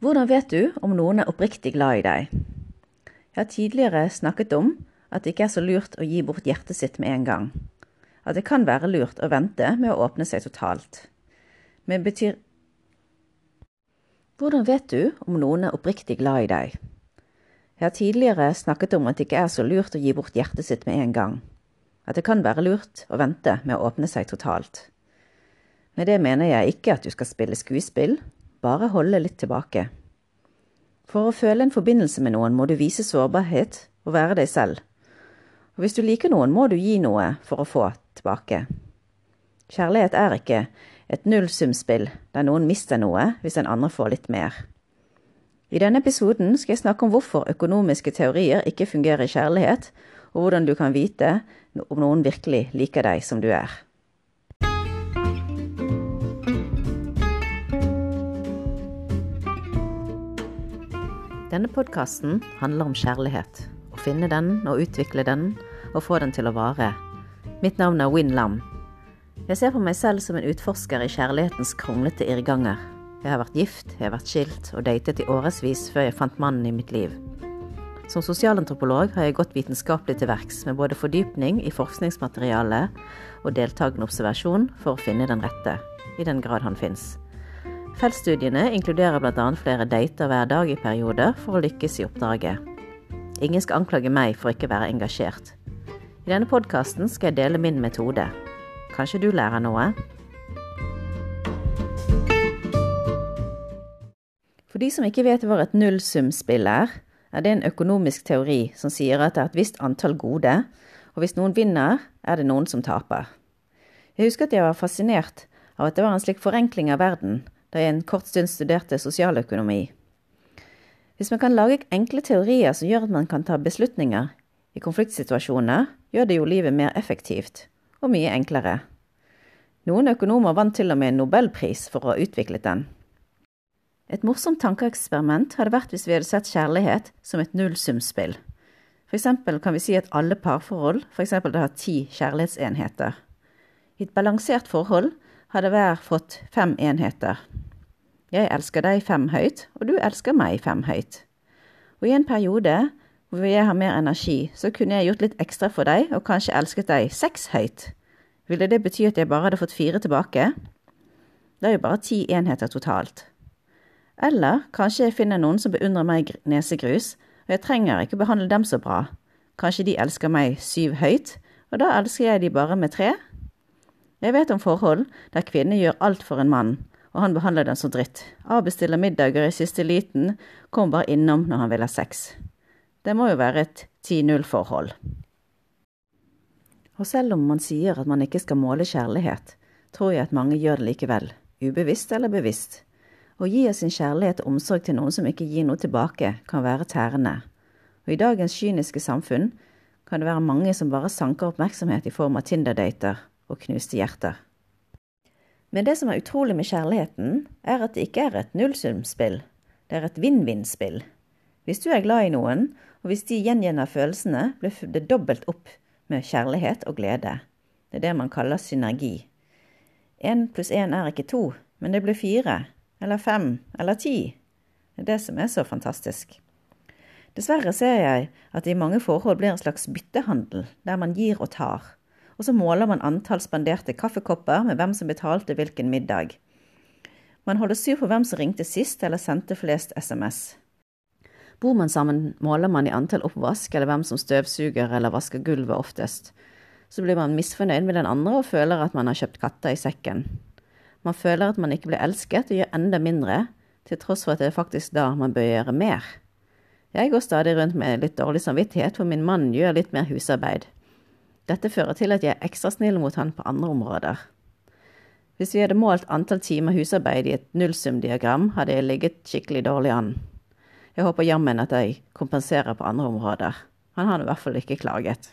Hvordan vet du om noen er oppriktig glad i deg? Jeg har tidligere snakket om at det ikke er så lurt å gi bort hjertet sitt med en gang. At det kan være lurt å vente med å åpne seg totalt. Men betyr Hvordan vet du om noen er oppriktig glad i deg? Jeg har tidligere snakket om at det ikke er så lurt å gi bort hjertet sitt med en gang. At det kan være lurt å vente med å åpne seg totalt. Med det mener jeg ikke at du skal spille skuespill, bare holde litt tilbake. For å føle en forbindelse med noen må du vise sårbarhet og være deg selv. Og hvis du liker noen, må du gi noe for å få tilbake. Kjærlighet er ikke et nullsumspill der noen mister noe hvis den andre får litt mer. I denne episoden skal jeg snakke om hvorfor økonomiske teorier ikke fungerer i kjærlighet, og hvordan du kan vite om noen virkelig liker deg som du er. Denne podkasten handler om kjærlighet. Å finne den og utvikle den og få den til å vare. Mitt navn er Win Lam. Jeg ser på meg selv som en utforsker i kjærlighetens kronglete irrganger. Jeg har vært gift, jeg har vært skilt og datet i årevis før jeg fant mannen i mitt liv. Som sosialantropolog har jeg gått vitenskapelig til verks med både fordypning i forskningsmateriale og deltakende observasjon for å finne den rette, i den grad han fins. Feltstudiene inkluderer bl.a. flere dater hver dag i perioder for å lykkes i oppdraget. Ingen skal anklage meg for ikke å være engasjert. I denne podkasten skal jeg dele min metode. Kanskje du lærer noe? For de som ikke vet hva et nullsumspill er, er det en økonomisk teori som sier at det er et visst antall gode, og hvis noen vinner, er det noen som taper. Jeg husker at jeg var fascinert av at det var en slik forenkling av verden da jeg en kort stund studerte sosialøkonomi. Hvis man kan lage enkle teorier som gjør at man kan ta beslutninger i konfliktsituasjoner, gjør det jo livet mer effektivt og mye enklere. Noen økonomer vant til og med en nobelpris for å ha utviklet den. Et morsomt tankeeksperiment hadde vært hvis vi hadde sett kjærlighet som et nullsumspill. For eksempel kan vi si at alle parforhold for eksempel har ti kjærlighetsenheter. I et balansert forhold hadde hver fått fem enheter. Jeg elsker deg fem høyt, og du elsker meg fem høyt. Og i en periode hvor jeg har mer energi, så kunne jeg gjort litt ekstra for deg og kanskje elsket deg seks høyt. Ville det bety at jeg bare hadde fått fire tilbake? Det er jo bare ti enheter totalt. Eller kanskje jeg finner noen som beundrer meg nesegrus, og jeg trenger ikke behandle dem så bra. Kanskje de elsker meg syv høyt, og da elsker jeg de bare med tre? Jeg vet om forhold der kvinner gjør alt for en mann, og han behandler den som dritt. Avbestiller middager i siste liten, kommer bare innom når han vil ha sex. Det må jo være et 10-0-forhold. Og selv om man sier at man ikke skal måle kjærlighet, tror jeg at mange gjør det likevel, ubevisst eller bevisst. Å gi av sin kjærlighet og omsorg til noen som ikke gir noe tilbake, kan være tærende. Og i dagens kyniske samfunn kan det være mange som bare sanker oppmerksomhet i form av Tinder-dater og knuste hjerter. Men det som er utrolig med kjærligheten, er at det ikke er et nullsumspill. Det er et vinn-vinn-spill. Hvis du er glad i noen, og hvis de gjengjener følelsene, blir det dobbelt opp med kjærlighet og glede. Det er det man kaller synergi. Én pluss én er ikke to, men det blir fire, eller fem, eller ti. Det er det som er så fantastisk. Dessverre ser jeg at det i mange forhold blir en slags byttehandel, der man gir og tar og så måler man antall spanderte kaffekopper med hvem som betalte hvilken middag. Man holder styr på hvem som ringte sist eller sendte flest SMS. Bor man sammen, måler man i antall oppvask eller hvem som støvsuger eller vasker gulvet oftest. Så blir man misfornøyd med den andre og føler at man har kjøpt katter i sekken. Man føler at man ikke blir elsket og gjør enda mindre, til tross for at det er faktisk da man bør gjøre mer. Jeg går stadig rundt med litt dårlig samvittighet, for min mann gjør litt mer husarbeid. Dette fører til at jeg er ekstra snill mot han på andre områder. Hvis vi hadde målt antall timer husarbeid i et nullsumdiagram, hadde jeg ligget skikkelig dårlig an. Jeg håper jammen at jeg kompenserer på andre områder. Han har i hvert fall ikke klaget.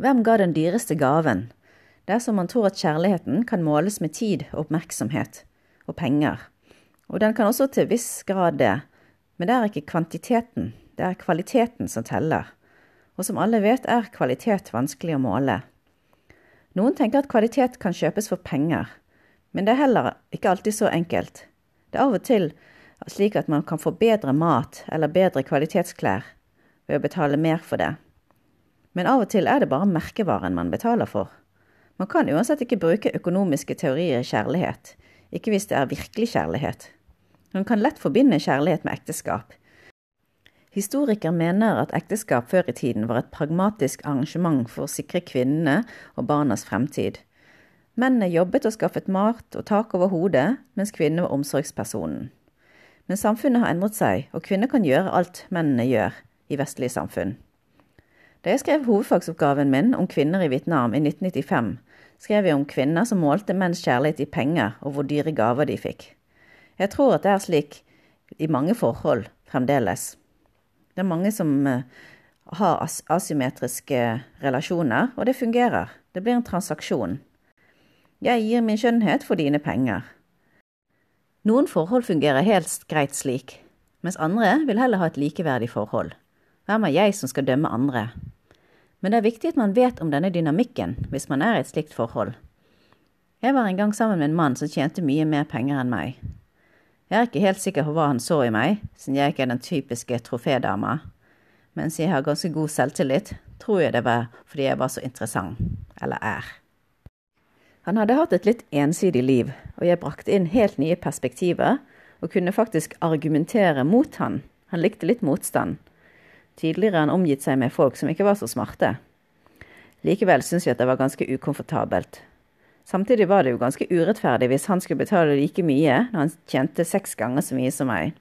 Hvem ga den dyreste gaven? Det er som man tror at kjærligheten kan måles med tid, oppmerksomhet og penger. Og den kan også til viss grad det, men det er ikke kvantiteten, det er kvaliteten som teller og som alle vet er kvalitet vanskelig å måle. Noen tenker at kvalitet kan kjøpes for penger, men det er heller ikke alltid så enkelt. Det er av og til slik at man kan få bedre mat eller bedre kvalitetsklær ved å betale mer for det. Men av og til er det bare merkevaren man betaler for. Man kan uansett ikke bruke økonomiske teorier i kjærlighet, ikke hvis det er virkelig kjærlighet. Man kan lett forbinde kjærlighet med ekteskap. Historikere mener at ekteskap før i tiden var et pragmatisk arrangement for å sikre kvinnene og barnas fremtid. Mennene jobbet og skaffet mat og tak over hodet, mens kvinnene var omsorgspersonen. Men samfunnet har endret seg, og kvinner kan gjøre alt mennene gjør i vestlige samfunn. Da jeg skrev hovedfagsoppgaven min om kvinner i Vietnam i 1995, skrev jeg om kvinner som målte menns kjærlighet i penger og hvor dyre gaver de fikk. Jeg tror at det er slik i mange forhold fremdeles. Det er mange som eh, har asymmetriske relasjoner, og det fungerer. Det blir en transaksjon. Jeg gir min skjønnhet for dine penger. Noen forhold fungerer helt greit slik, mens andre vil heller ha et likeverdig forhold. Hvem er jeg som skal dømme andre? Men det er viktig at man vet om denne dynamikken hvis man er i et slikt forhold. Jeg var en gang sammen med en mann som tjente mye mer penger enn meg. Jeg er ikke helt sikker på hva han så i meg, siden jeg ikke er den typiske trofédama. Mens jeg har ganske god selvtillit, tror jeg det var fordi jeg var så interessant. Eller er. Han hadde hatt et litt ensidig liv, og jeg brakte inn helt nye perspektiver og kunne faktisk argumentere mot han. Han likte litt motstand. Tidligere har han omgitt seg med folk som ikke var så smarte. Likevel syns jeg at det var ganske ukomfortabelt. Samtidig var det jo ganske urettferdig hvis han skulle betale like mye når han tjente seks ganger så mye som meg.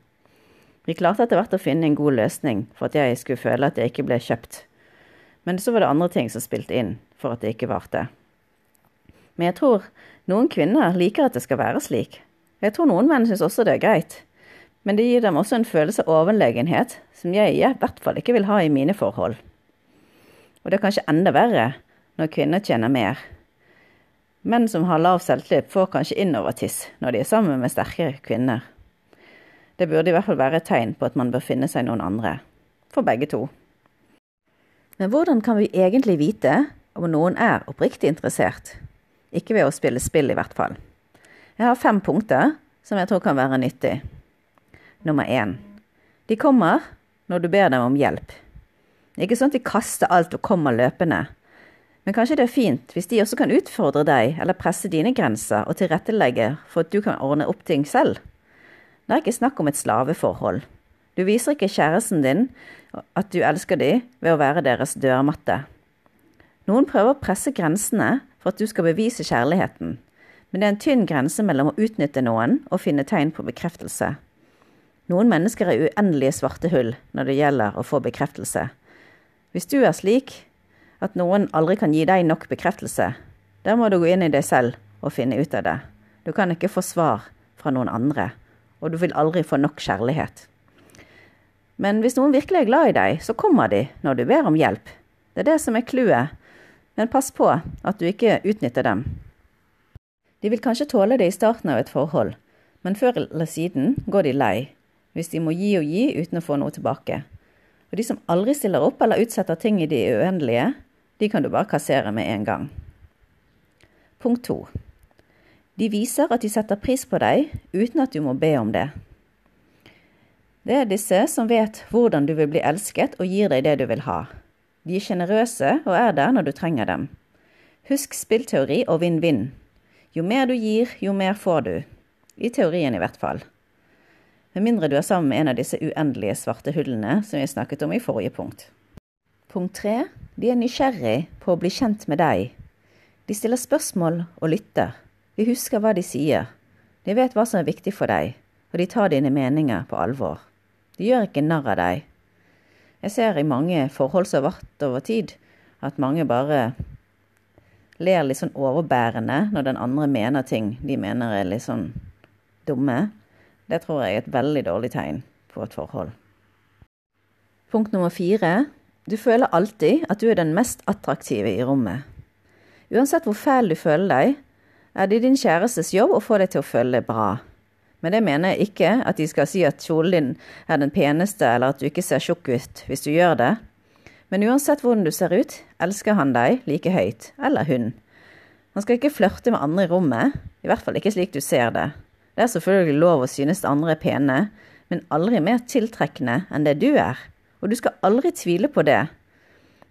Vi klarte etter hvert å finne en god løsning for at jeg skulle føle at jeg ikke ble kjøpt. Men så var det andre ting som spilte inn for at det ikke varte. Men jeg tror noen kvinner liker at det skal være slik. Jeg tror noen menn syns også det er greit. Men det gir dem også en følelse av overlegenhet som jeg i hvert fall ikke vil ha i mine forhold. Og det er kanskje enda verre når kvinner tjener mer. Menn som har lav selvtillit, får kanskje innovertiss når de er sammen med sterkere kvinner. Det burde i hvert fall være et tegn på at man bør finne seg noen andre. For begge to. Men hvordan kan vi egentlig vite om noen er oppriktig interessert? Ikke ved å spille spill, i hvert fall. Jeg har fem punkter som jeg tror kan være nyttig. Nummer én. De kommer når du ber dem om hjelp. Ikke sånn at de kaster alt og kommer løpende. Men kanskje det er fint hvis de også kan utfordre deg eller presse dine grenser og tilrettelegge for at du kan ordne opp ting selv. Det er ikke snakk om et slaveforhold. Du viser ikke kjæresten din at du elsker dem ved å være deres dørmatte. Noen prøver å presse grensene for at du skal bevise kjærligheten, men det er en tynn grense mellom å utnytte noen og finne tegn på bekreftelse. Noen mennesker er uendelige svarte hull når det gjelder å få bekreftelse. Hvis du er slik at noen aldri kan gi deg nok bekreftelse, da må du gå inn i deg selv og finne ut av det. Du kan ikke få svar fra noen andre, og du vil aldri få nok kjærlighet. Men hvis noen virkelig er glad i deg, så kommer de når du ber om hjelp. Det er det som er clouet men pass på at du ikke utnytter dem. De vil kanskje tåle det i starten av et forhold, men før eller siden går de lei hvis de må gi og gi uten å få noe tilbake. Og de som aldri stiller opp eller utsetter ting i det uendelige, de kan du bare kassere med en gang. Punkt to. De viser at de setter pris på deg uten at du må be om det. Det er disse som vet hvordan du vil bli elsket og gir deg det du vil ha. De er sjenerøse og er der når du trenger dem. Husk spillteori og vinn-vinn. Jo mer du gir, jo mer får du. I teorien, i hvert fall. Med mindre du er sammen med en av disse uendelige svarte hullene som jeg snakket om i forrige punkt. Punkt tre. De er nysgjerrig på å bli kjent med deg. De stiller spørsmål og lytter. De husker hva de sier. De vet hva som er viktig for deg, og de tar dine meninger på alvor. De gjør ikke narr av deg. Jeg ser i mange forhold som har vært over tid, at mange bare ler litt sånn overbærende når den andre mener ting de mener er litt sånn dumme. Det tror jeg er et veldig dårlig tegn på et forhold. Punkt nummer fire. Du føler alltid at du er den mest attraktive i rommet. Uansett hvor fæl du føler deg, er det din kjærestes jobb å få deg til å føle bra. Men det mener jeg ikke at de skal si at kjolen din er den peneste, eller at du ikke ser tjukk ut hvis du gjør det. Men uansett hvordan du ser ut, elsker han deg like høyt, eller hun. Han skal ikke flørte med andre i rommet, i hvert fall ikke slik du ser det. Det er selvfølgelig lov å synes andre er pene, men aldri mer tiltrekkende enn det du er. Og du skal aldri tvile på det.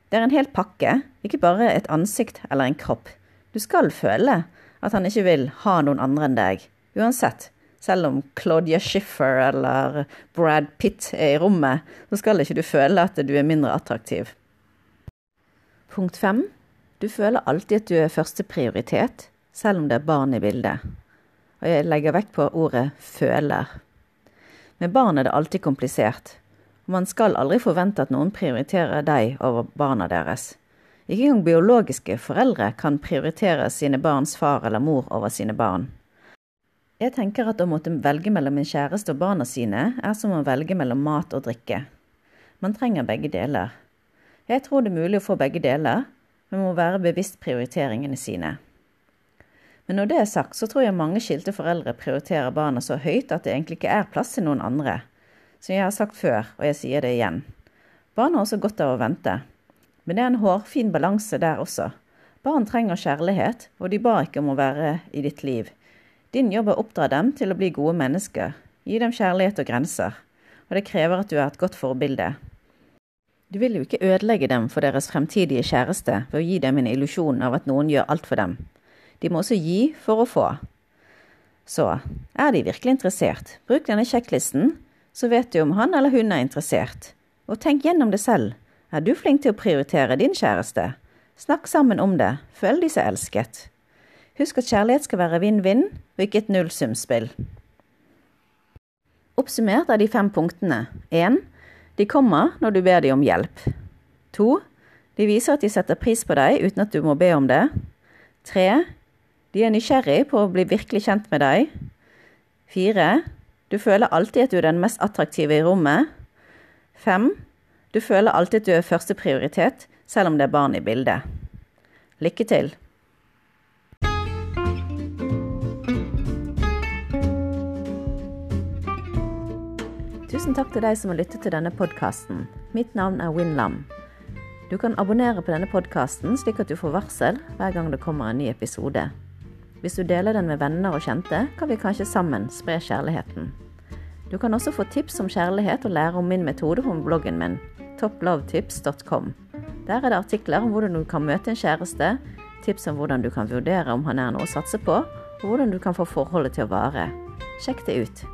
Det er en hel pakke, ikke bare et ansikt eller en kropp. Du skal føle at han ikke vil ha noen andre enn deg, uansett. Selv om Claudia Schiffer eller Brad Pitt er i rommet, så skal ikke du føle at du er mindre attraktiv. Punkt fem. Du føler alltid at du er førsteprioritet, selv om det er barn i bildet. Og jeg legger vekt på ordet føler. Med barn er det alltid komplisert, man skal aldri forvente at noen prioriterer deg over barna deres. Ikke engang biologiske foreldre kan prioritere sine barns far eller mor over sine barn. Jeg tenker at å måtte velge mellom en kjæreste og barna sine er som å velge mellom mat og drikke. Man trenger begge deler. Jeg tror det er mulig å få begge deler, men må være bevisst prioriteringene sine. Men når det er sagt, så tror jeg mange skilte foreldre prioriterer barna så høyt at det egentlig ikke er plass til noen andre. Som jeg har sagt før, og jeg sier det igjen. Barn har også godt av å vente. Men det er en hårfin balanse der også. Barn trenger kjærlighet, og de ba ikke om å være i ditt liv. Din jobb er å oppdra dem til å bli gode mennesker, gi dem kjærlighet og grenser, og det krever at du er et godt forbilde. Du vil jo ikke ødelegge dem for deres fremtidige kjæreste ved å gi dem en illusjon av at noen gjør alt for dem. De må også gi for å få. Så er de virkelig interessert, bruk denne sjekklisten, så vet du om han eller hun er interessert. Og tenk gjennom det selv. Er du flink til å prioritere din kjæreste? Snakk sammen om det, føl de seg elsket. Husk at kjærlighet skal være vinn-vinn, og ikke et nullsumspill. Oppsummert er de fem punktene 1. De kommer når du ber dem om hjelp. 2. De viser at de setter pris på deg uten at du må be om det. 3. De er nysgjerrig på å bli virkelig kjent med deg. 4. Du føler alltid at du er den mest attraktive i rommet. 5. Du føler alltid at du er førsteprioritet, selv om det er barn i bildet. Lykke til! Tusen takk til deg som har lyttet til denne podkasten. Mitt navn er Win Lam. Du kan abonnere på denne podkasten slik at du får varsel hver gang det kommer en ny episode. Hvis du deler den med venner og kjente, kan vi kanskje sammen spre kjærligheten. Du kan også få tips om kjærlighet og lære om min metode på bloggen min, topplovetips.com. Der er det artikler om hvordan du kan møte en kjæreste, tips om hvordan du kan vurdere om han er noe å satse på, og hvordan du kan få forholdet til å vare. Sjekk det ut.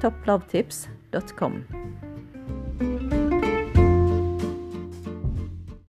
topplovetips.com.